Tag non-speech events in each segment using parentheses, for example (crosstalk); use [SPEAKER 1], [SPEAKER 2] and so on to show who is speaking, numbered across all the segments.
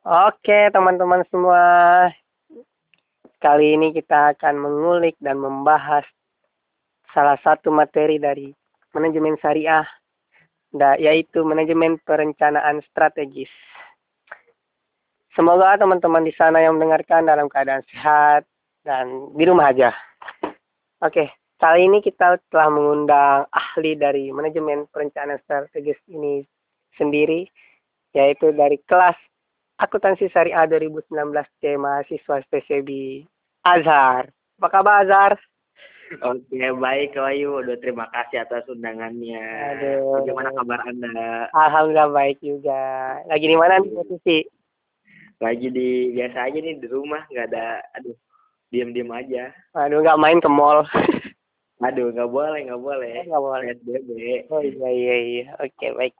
[SPEAKER 1] Oke, teman-teman semua. Kali ini kita akan mengulik dan membahas salah satu materi dari manajemen syariah, yaitu manajemen perencanaan strategis. Semoga teman-teman di sana yang mendengarkan dalam keadaan sehat dan di rumah aja. Oke, kali ini kita telah mengundang ahli dari manajemen perencanaan strategis ini sendiri, yaitu dari kelas Akuntansi Syariah 2019 C mahasiswa spesialis Azhar. Apa kabar Azhar?
[SPEAKER 2] Oke, baik Wahyu. Udah terima kasih atas undangannya.
[SPEAKER 1] Aduh.
[SPEAKER 2] Bagaimana kabar Anda?
[SPEAKER 1] Alhamdulillah baik juga. Lagi di mana nih posisi?
[SPEAKER 2] Lagi di biasa aja nih di rumah, nggak ada aduh diam-diam aja.
[SPEAKER 1] Aduh, nggak main ke mall.
[SPEAKER 2] Aduh, nggak boleh, nggak boleh.
[SPEAKER 1] Nggak boleh.
[SPEAKER 2] PSBB.
[SPEAKER 1] Oh iya iya iya. Oke, baik.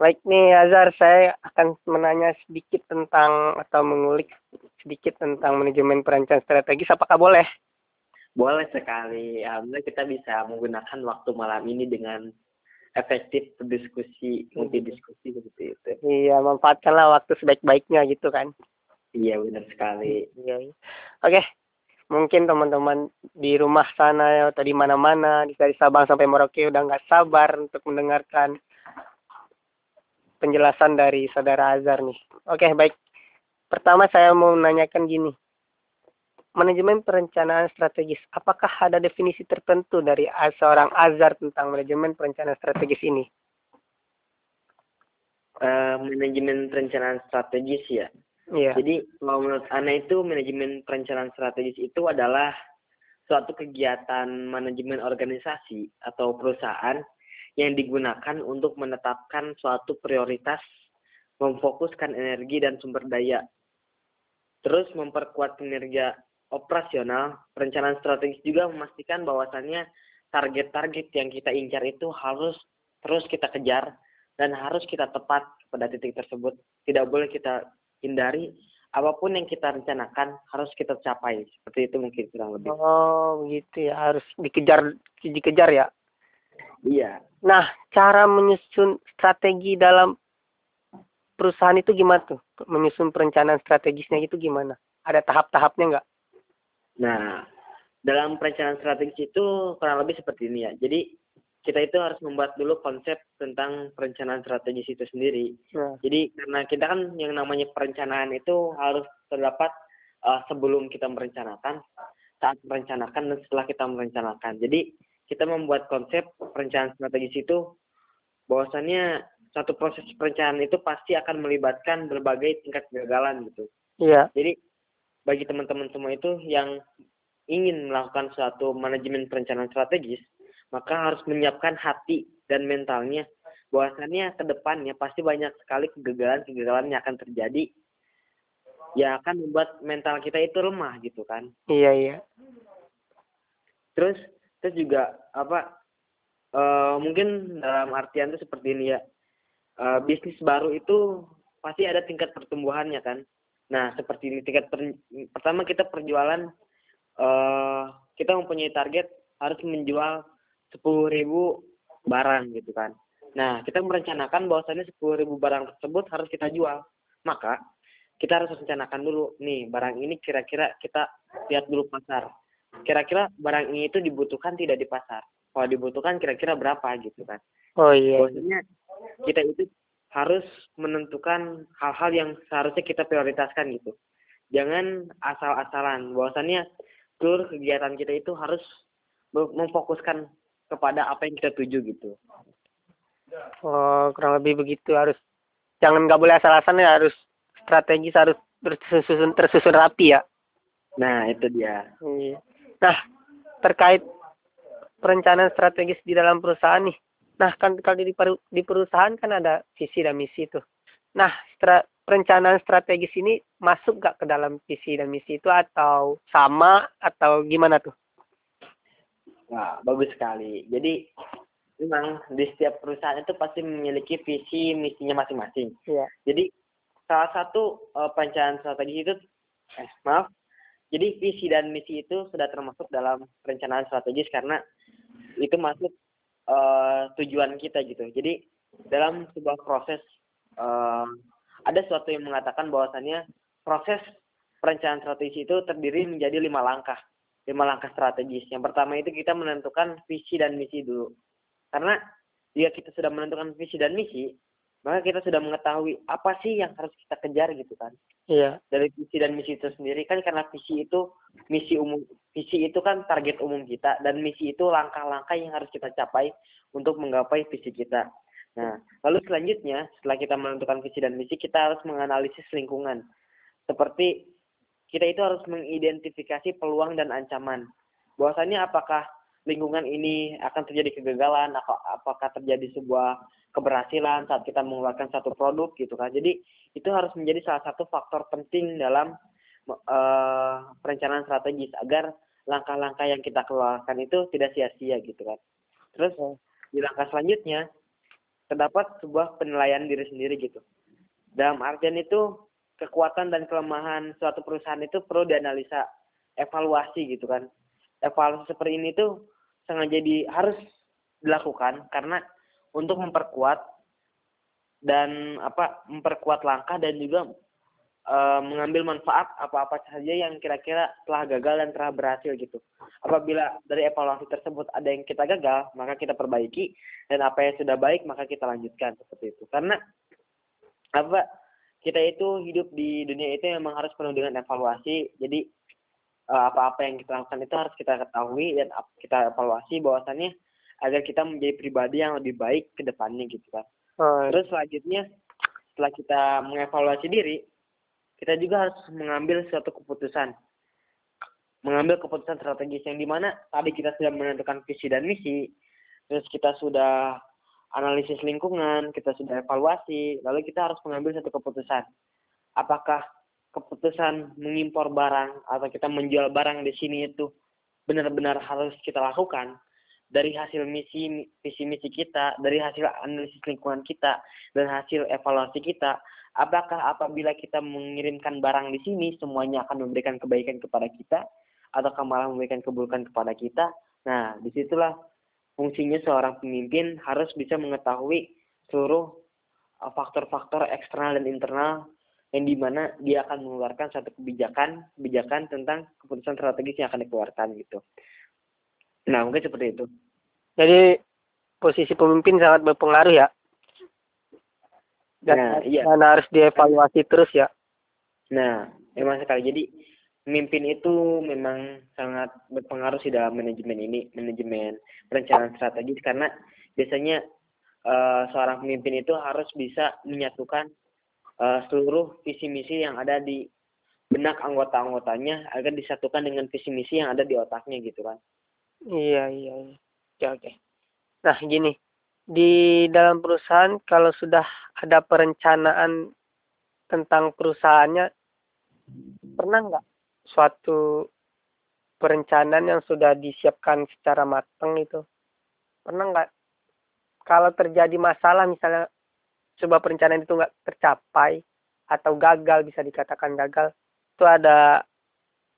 [SPEAKER 1] Baik nih Azhar, saya akan menanya sedikit tentang atau mengulik sedikit tentang manajemen perencanaan strategis. Apakah boleh?
[SPEAKER 2] Boleh sekali. Alhamdulillah kita bisa menggunakan waktu malam ini dengan efektif berdiskusi, multidiskusi seperti itu.
[SPEAKER 1] Iya, manfaatkanlah waktu sebaik-baiknya gitu kan.
[SPEAKER 2] Iya, benar sekali.
[SPEAKER 1] Iya. iya. Oke. Mungkin teman-teman di rumah sana atau di mana-mana, dari Sabang sampai Merauke udah nggak sabar untuk mendengarkan penjelasan dari saudara Azhar nih. Oke, baik. Pertama saya mau menanyakan gini. Manajemen perencanaan strategis, apakah ada definisi tertentu dari seorang Azhar tentang manajemen perencanaan strategis ini?
[SPEAKER 2] Uh, manajemen perencanaan strategis ya.
[SPEAKER 1] Iya.
[SPEAKER 2] Jadi kalau menurut Ana itu manajemen perencanaan strategis itu adalah suatu kegiatan manajemen organisasi atau perusahaan yang digunakan untuk menetapkan suatu prioritas, memfokuskan energi dan sumber daya, terus memperkuat kinerja operasional, perencanaan strategis juga memastikan bahwasannya target-target yang kita incar itu harus terus kita kejar dan harus kita tepat pada titik tersebut. Tidak boleh kita hindari apa pun yang kita rencanakan harus kita capai. Seperti itu mungkin kurang lebih.
[SPEAKER 1] Oh, begitu ya. Harus dikejar dikejar ya.
[SPEAKER 2] Iya.
[SPEAKER 1] Nah, cara menyusun strategi dalam perusahaan itu gimana tuh? Menyusun perencanaan strategisnya itu gimana? Ada tahap-tahapnya nggak?
[SPEAKER 2] Nah, dalam perencanaan strategis itu kurang lebih seperti ini ya. Jadi kita itu harus membuat dulu konsep tentang perencanaan strategis itu sendiri. Nah. Jadi karena kita kan yang namanya perencanaan itu harus terdapat uh, sebelum kita merencanakan, saat merencanakan dan setelah kita merencanakan. Jadi kita membuat konsep perencanaan strategis itu bahwasannya satu proses perencanaan itu pasti akan melibatkan berbagai tingkat kegagalan gitu.
[SPEAKER 1] Iya.
[SPEAKER 2] Jadi bagi teman-teman semua itu yang ingin melakukan suatu manajemen perencanaan strategis, maka harus menyiapkan hati dan mentalnya bahwasannya ke depannya pasti banyak sekali kegagalan-kegagalan yang akan terjadi yang akan membuat mental kita itu lemah gitu kan.
[SPEAKER 1] Iya, iya.
[SPEAKER 2] Terus terus juga apa uh, mungkin dalam artian itu seperti ini ya uh, bisnis baru itu pasti ada tingkat pertumbuhannya kan. Nah seperti ini tingkat per, pertama kita perjualan uh, kita mempunyai target harus menjual sepuluh ribu barang gitu kan. Nah kita merencanakan bahwasannya sepuluh ribu barang tersebut harus kita jual. Maka kita harus rencanakan dulu nih barang ini kira-kira kita lihat dulu pasar kira-kira barang ini itu dibutuhkan tidak di pasar? Kalau dibutuhkan kira-kira berapa gitu kan?
[SPEAKER 1] Oh iya.
[SPEAKER 2] Maksudnya kita itu harus menentukan hal-hal yang seharusnya kita prioritaskan gitu. Jangan asal-asalan. Bahwasannya seluruh kegiatan kita itu harus memfokuskan kepada apa yang kita tuju gitu.
[SPEAKER 1] Oh kurang lebih begitu. Harus jangan nggak boleh asal-asalan ya. Harus strategis harus tersusun tersusun rapi ya.
[SPEAKER 2] Nah itu dia.
[SPEAKER 1] Iya Nah, terkait perencanaan strategis di dalam perusahaan nih. Nah, kan kalau di, di perusahaan kan ada visi dan misi tuh. Nah, stra, perencanaan strategis ini masuk gak ke dalam visi dan misi itu atau sama atau gimana tuh?
[SPEAKER 2] Wah, bagus sekali. Jadi memang di setiap perusahaan itu pasti memiliki visi misinya masing-masing.
[SPEAKER 1] Iya.
[SPEAKER 2] Jadi salah satu uh, perencanaan strategi itu eh maaf jadi visi dan misi itu sudah termasuk dalam perencanaan strategis karena itu masuk uh, tujuan kita gitu. Jadi dalam sebuah proses uh, ada suatu yang mengatakan bahwasannya proses perencanaan strategi itu terdiri menjadi lima langkah lima langkah strategis yang pertama itu kita menentukan visi dan misi dulu karena jika kita sudah menentukan visi dan misi maka kita sudah mengetahui apa sih yang harus kita kejar gitu kan.
[SPEAKER 1] Iya.
[SPEAKER 2] Dari visi dan misi itu sendiri. Kan karena visi itu misi umum visi itu kan target umum kita. Dan misi itu langkah-langkah yang harus kita capai untuk menggapai visi kita. Nah lalu selanjutnya setelah kita menentukan visi dan misi kita harus menganalisis lingkungan. Seperti kita itu harus mengidentifikasi peluang dan ancaman. Bahwasannya apakah lingkungan ini akan terjadi kegagalan apakah terjadi sebuah keberhasilan saat kita mengeluarkan satu produk gitu kan. Jadi itu harus menjadi salah satu faktor penting dalam uh, perencanaan strategis agar langkah-langkah yang kita keluarkan itu tidak sia-sia gitu kan. Terus di langkah selanjutnya terdapat sebuah penilaian diri sendiri gitu. Dalam artian itu kekuatan dan kelemahan suatu perusahaan itu perlu dianalisa, evaluasi gitu kan. Evaluasi seperti ini tuh sangat jadi harus dilakukan karena untuk memperkuat dan apa memperkuat langkah dan juga e, mengambil manfaat apa-apa saja yang kira-kira telah gagal dan telah berhasil gitu. Apabila dari evaluasi tersebut ada yang kita gagal, maka kita perbaiki dan apa yang sudah baik maka kita lanjutkan seperti itu. Karena apa kita itu hidup di dunia itu memang harus penuh dengan evaluasi. Jadi e, apa-apa yang kita lakukan itu harus kita ketahui dan kita evaluasi bahwasannya agar kita menjadi pribadi yang lebih baik ke depannya gitu kan. Oh. Terus selanjutnya setelah kita mengevaluasi diri, kita juga harus mengambil suatu keputusan. Mengambil keputusan strategis yang di mana tadi kita sudah menentukan visi dan misi, terus kita sudah analisis lingkungan, kita sudah evaluasi, lalu kita harus mengambil satu keputusan. Apakah keputusan mengimpor barang atau kita menjual barang di sini itu benar-benar harus kita lakukan dari hasil misi visi misi kita, dari hasil analisis lingkungan kita dan hasil evaluasi kita, apakah apabila kita mengirimkan barang di sini semuanya akan memberikan kebaikan kepada kita atau malah memberikan keburukan kepada kita? Nah, di situlah fungsinya seorang pemimpin harus bisa mengetahui seluruh uh, faktor-faktor eksternal dan internal yang di mana dia akan mengeluarkan satu kebijakan kebijakan tentang keputusan strategis yang akan dikeluarkan gitu. Nah, mungkin seperti itu.
[SPEAKER 1] Jadi posisi pemimpin sangat berpengaruh ya. Dan, nah, iya. dan harus dievaluasi terus ya.
[SPEAKER 2] Nah, memang sekali. Jadi pemimpin itu memang sangat berpengaruh sih dalam manajemen ini, manajemen perencanaan strategis karena biasanya uh, seorang pemimpin itu harus bisa menyatukan uh, seluruh visi misi yang ada di benak anggota-anggotanya agar disatukan dengan visi misi yang ada di otaknya gitu kan.
[SPEAKER 1] Iya, iya, iya. Oke, oke. Nah, gini. Di dalam perusahaan kalau sudah ada perencanaan tentang perusahaannya, pernah nggak suatu perencanaan yang sudah disiapkan secara matang itu? Pernah nggak kalau terjadi masalah misalnya coba perencanaan itu nggak tercapai atau gagal bisa dikatakan gagal itu ada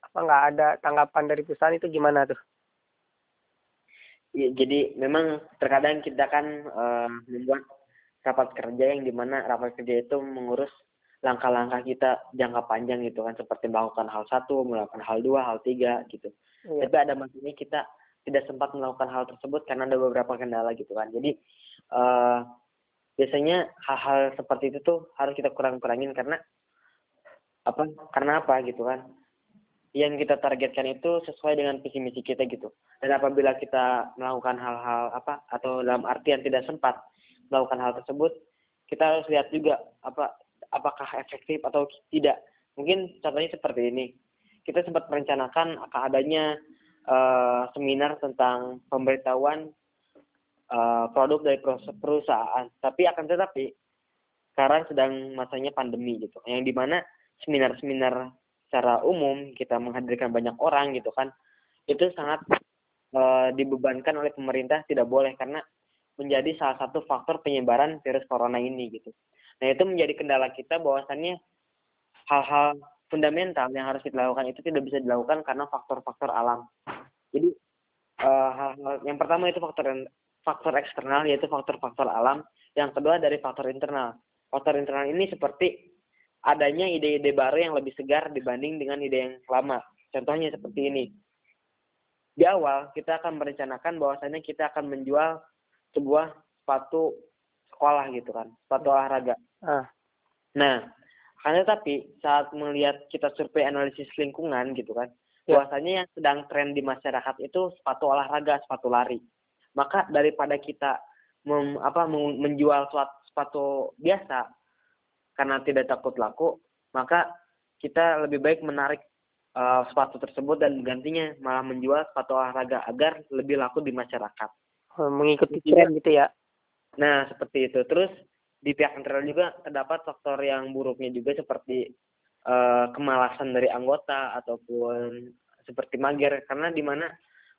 [SPEAKER 1] apa nggak ada tanggapan dari perusahaan itu gimana tuh?
[SPEAKER 2] Ya, jadi memang terkadang kita kan uh, membuat rapat kerja yang di mana rapat kerja itu mengurus langkah-langkah kita jangka panjang gitu kan seperti melakukan hal satu, melakukan hal dua, hal tiga gitu. Ya. Tapi ada masanya kita tidak sempat melakukan hal tersebut karena ada beberapa kendala gitu kan. Jadi uh, biasanya hal-hal seperti itu tuh harus kita kurang-kurangin karena apa? Karena apa gitu kan? yang kita targetkan itu sesuai dengan visi misi kita gitu. Dan apabila kita melakukan hal-hal apa atau dalam artian tidak sempat melakukan hal tersebut, kita harus lihat juga apa apakah efektif atau tidak. Mungkin contohnya seperti ini. Kita sempat merencanakan akan adanya uh, seminar tentang pemberitahuan uh, produk dari perusahaan, tapi akan tetapi sekarang sedang masanya pandemi gitu, yang di mana seminar-seminar secara umum kita menghadirkan banyak orang gitu kan itu sangat dibebankan oleh pemerintah tidak boleh karena menjadi salah satu faktor penyebaran virus corona ini gitu. Nah itu menjadi kendala kita bahwasannya hal-hal fundamental yang harus kita lakukan itu tidak bisa dilakukan karena faktor-faktor alam. Jadi eh, hal-hal yang pertama itu faktor faktor eksternal yaitu faktor-faktor alam. Yang kedua dari faktor internal. Faktor internal ini seperti adanya ide-ide baru yang lebih segar dibanding dengan ide yang lama. Contohnya seperti ini. Di awal kita akan merencanakan bahwasanya kita akan menjual sebuah sepatu sekolah gitu kan, sepatu olahraga.
[SPEAKER 1] Ah.
[SPEAKER 2] Nah, karena tapi saat melihat kita survei analisis lingkungan gitu kan,
[SPEAKER 1] Ya.
[SPEAKER 2] bahwasanya yang sedang tren di masyarakat itu sepatu olahraga, sepatu lari. Maka daripada kita mem, apa menjual sepatu biasa karena tidak takut laku, maka kita lebih baik menarik uh, sepatu tersebut dan gantinya malah menjual sepatu olahraga agar lebih laku di masyarakat.
[SPEAKER 1] Oh, mengikuti tren gitu ya.
[SPEAKER 2] Nah, seperti itu. Terus di pihak internal juga terdapat faktor yang buruknya juga seperti eh, kemalasan dari anggota ataupun seperti mager karena di mana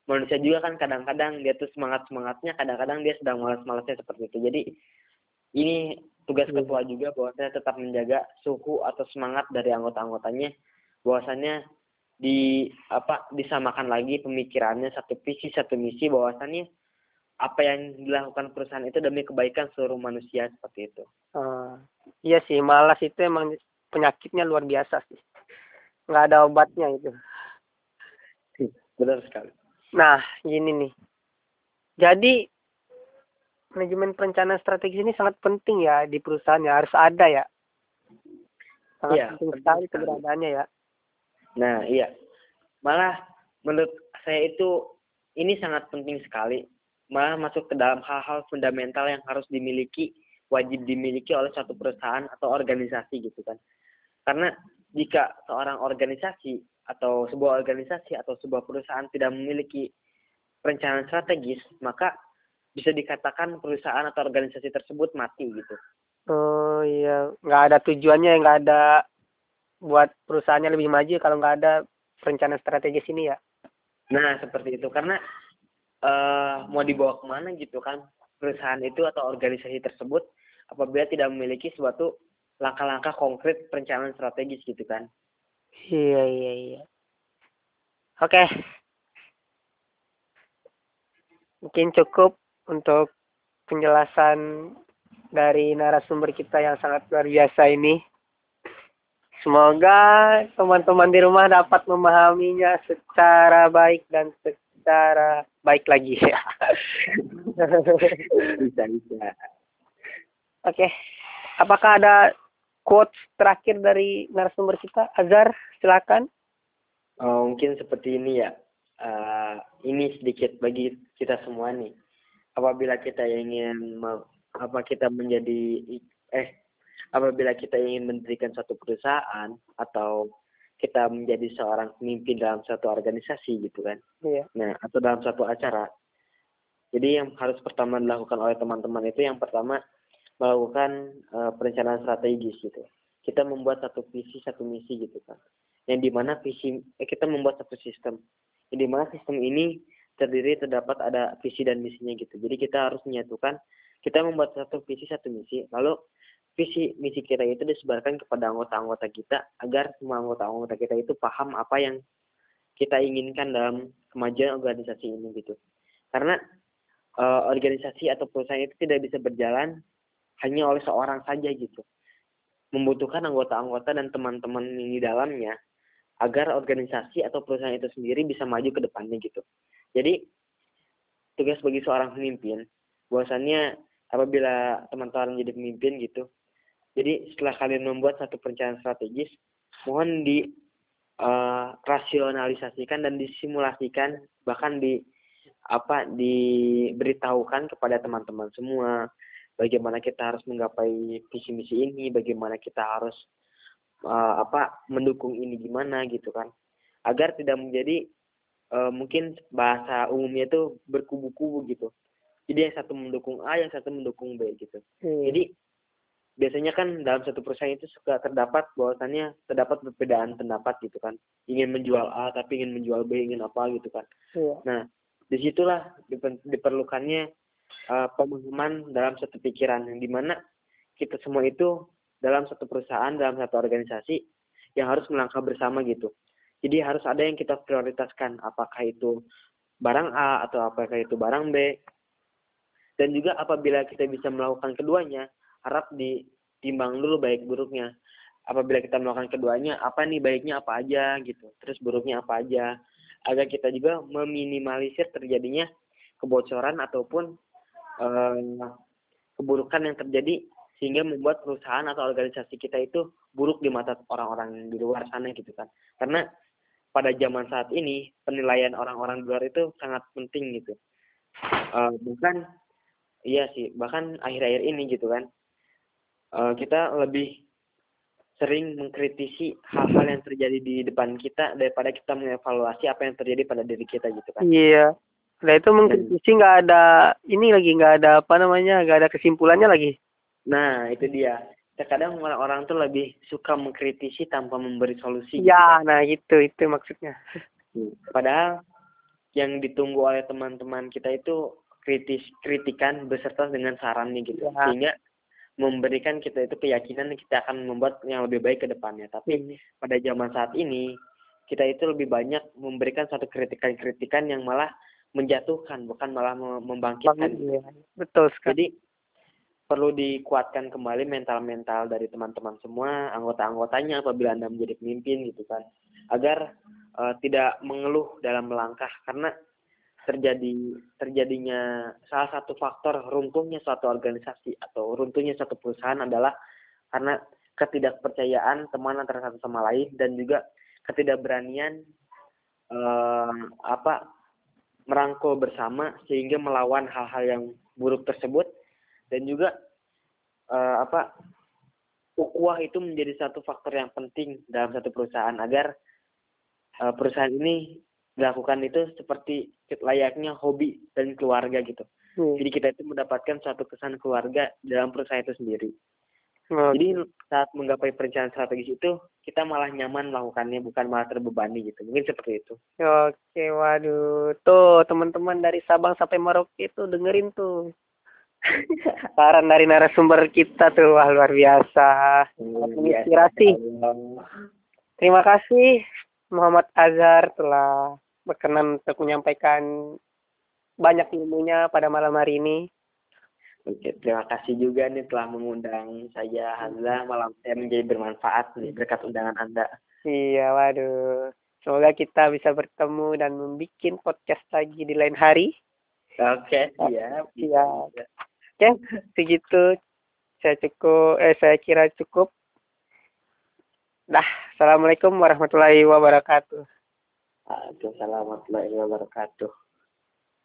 [SPEAKER 2] manusia juga kan kadang-kadang dia tuh semangat-semangatnya kadang-kadang dia sedang malas-malasnya seperti itu. Jadi ini tugas
[SPEAKER 1] Iya.
[SPEAKER 2] ketua juga bahwasanya tetap menjaga suhu atau semangat dari anggota-anggotanya bahwasannya di apa disamakan lagi pemikirannya satu visi satu misi bahwasannya apa yang dilakukan perusahaan itu demi kebaikan seluruh manusia seperti itu.
[SPEAKER 1] Ah, iya sih, malas itu emang penyakitnya luar biasa sih. Nggak ada obatnya itu.
[SPEAKER 2] Benar sekali.
[SPEAKER 1] Nah, gini nih. Jadi manajemen perencanaan strategis ini sangat penting ya di perusahaan ya, harus ada ya. Sangat
[SPEAKER 2] Iya,
[SPEAKER 1] penting sekali. keberadaannya ya.
[SPEAKER 2] Nah, iya. Malah menurut saya itu ini sangat penting sekali. Malah masuk ke dalam hal-hal fundamental yang harus dimiliki, wajib dimiliki oleh suatu perusahaan atau organisasi gitu kan. Karena jika seorang organisasi atau sebuah organisasi atau sebuah perusahaan tidak memiliki perencanaan strategis, maka bisa dikatakan perusahaan atau organisasi tersebut mati gitu.
[SPEAKER 1] Oh iya, nggak ada tujuannya, nggak ada buat perusahaannya lebih maju kalau nggak ada perencanaan strategis ini ya.
[SPEAKER 2] Nah, seperti itu. Karena eh mau dibawa ke mana gitu kan perusahaan itu atau organisasi tersebut apabila tidak memiliki suatu langkah-langkah konkret perencanaan strategis gitu kan.
[SPEAKER 1] Iya iya iya. Oke. Mungkin cukup untuk penjelasan dari narasumber kita yang sangat luar biasa ini. Semoga teman-teman di rumah dapat memahaminya secara baik dan secara baik lagi ya.
[SPEAKER 2] Bisa, bisa.
[SPEAKER 1] Oke. Apakah ada quotes terakhir dari narasumber kita? Azhar, silakan.
[SPEAKER 2] Oh, mungkin seperti ini ya. Eh, ini sedikit bagi kita semua nih. Apabila kita ingin apa kita menjadi eh apabila kita ingin mendirikan suatu perusahaan atau kita menjadi seorang pemimpin dalam suatu organisasi gitu kan.
[SPEAKER 1] Iya.
[SPEAKER 2] Nah, atau dalam suatu acara. Jadi yang harus pertama dilakukan oleh teman-teman itu yang pertama melakukan eh, perencanaan strategis gitu. Kita membuat satu visi, satu misi gitu kan. Yang di mana visi eh, kita membuat satu sistem. Yang di mana sistem ini terdiri terdapat ada visi dan misinya gitu. Jadi kita harus menyatukan kita membuat satu visi satu misi lalu visi misi kita itu disebarkan kepada anggota-anggota kita agar semua anggota-anggota kita itu paham apa yang kita inginkan dalam kemajuan organisasi ini gitu. Karena eh, organisasi atau perusahaan itu tidak bisa berjalan hanya oleh seorang saja gitu. Membutuhkan anggota-anggota dan teman-teman di dalamnya agar organisasi atau perusahaan itu sendiri bisa maju ke depannya gitu. Jadi tugas bagi seorang pemimpin bahwasannya apabila teman-teman jadi pemimpin gitu. Jadi setelah kalian membuat satu perencanaan strategis, mohon di eh, rasionalisasikan dan disimulasikan bahkan di apa diberitahukan kepada teman-teman semua bagaimana kita harus menggapai visi misi ini, bagaimana kita harus eh, apa mendukung ini gimana gitu kan. Agar tidak menjadi eh, mungkin bahasa umumnya itu berkubu-kubu gitu. Jadi yang satu mendukung A, yang satu mendukung B gitu.
[SPEAKER 1] Iya.
[SPEAKER 2] Jadi biasanya kan dalam satu perusahaan itu suka terdapat bahwasannya terdapat perbedaan pendapat gitu kan. Ingin menjual A tapi ingin menjual B, ingin apa gitu kan.
[SPEAKER 1] Iya.
[SPEAKER 2] Nah, di situlah diper- diperlukannya eh, pemahaman dalam satu pikiran yang di mana kita semua itu dalam satu perusahaan, dalam satu organisasi yang harus melangkah bersama gitu. Jadi harus ada yang kita prioritaskan, apakah itu barang A atau apakah itu barang B. Dan juga apabila kita bisa melakukan keduanya, harap ditimbang dulu baik buruknya. apabila kita melakukan keduanya apa nih baiknya apa aja gitu. Terus buruknya apa aja. Agar kita juga meminimalisir terjadinya kebocoran ataupun uh, keburukan yang terjadi sehingga membuat perusahaan atau organisasi kita itu buruk di mata orang-orang di luar sana gitu kan. Karena pada zaman saat ini penilaian orang-orang di luar itu sangat penting gitu. Uh, bahkan iya sih bahkan akhir-akhir ini gitu kan uh, kita lebih sering mengkritisi hal-hal yang terjadi di depan kita daripada kita mengevaluasi apa yang terjadi pada diri kita gitu kan.
[SPEAKER 1] Iya. Nah itu mengkritisi nggak ada ini lagi nggak ada apa namanya nggak ada kesimpulannya lagi.
[SPEAKER 2] Nah itu dia. Terkadang orang-orang tuh lebih suka mengkritisi tanpa memberi solusi
[SPEAKER 1] gitu ya gitu. nah itu itu maksudnya.
[SPEAKER 2] Padahal yang ditunggu oleh teman-teman kita itu kritis kritikan beserta dengan sarannya gitu. Ya. sehingga memberikan kita itu keyakinan kita akan membuat yang lebih baik ke depannya. Tapi hmm. pada zaman saat ini kita itu lebih banyak memberikan satu kritikan-kritikan yang malah menjatuhkan bukan malah membangkitkan.
[SPEAKER 1] Ya. Betul sekali.
[SPEAKER 2] Jadi perlu dikuatkan kembali mental-mental dari teman-teman semua, anggota-anggotanya apabila Anda menjadi pemimpin gitu kan. Agar uh, tidak mengeluh dalam melangkah karena terjadi terjadinya salah satu faktor runtuhnya suatu organisasi atau runtuhnya suatu perusahaan adalah karena ketidakpercayaan teman antara satu sama lain dan juga ketidakberanian eh, apa merangkul bersama sehingga melawan hal-hal yang buruk tersebut dan juga eh, apa ukhuwah itu menjadi satu faktor yang penting dalam satu perusahaan agar eh, perusahaan ini dilakukan itu seperti layaknya hobi dan keluarga gitu. Hmm. Jadi kita itu mendapatkan suatu kesan keluarga dalam perusahaan itu sendiri. Hmm. Jadi saat menggapai perencanaan strategis itu kita malah nyaman melakukannya bukan malah terbebani gitu. Mungkin seperti itu.
[SPEAKER 1] Oke, waduh. Tuh teman-teman dari Sabang sampai Merauke itu dengerin tuh. (laughs) Saran dari narasumber kita tuh wah luar biasa. Hmm, Inspirasi. Terima kasih Muhammad Azhar telah berkenan untuk menyampaikan banyak ilmunya pada malam hari ini.
[SPEAKER 2] Oke, terima kasih juga nih telah mengundang saya Hamzah malam saya menjadi bermanfaat nih berkat undangan Anda.
[SPEAKER 1] Iya, waduh. Semoga kita bisa bertemu dan membuat podcast lagi di lain hari.
[SPEAKER 2] Oke, siap.
[SPEAKER 1] Iya. Oke, segitu saya cukup eh saya kira cukup. Dah, Assalamualaikum warahmatullahi wabarakatuh.
[SPEAKER 2] Assalamualaikum warahmatullahi wabarakatuh.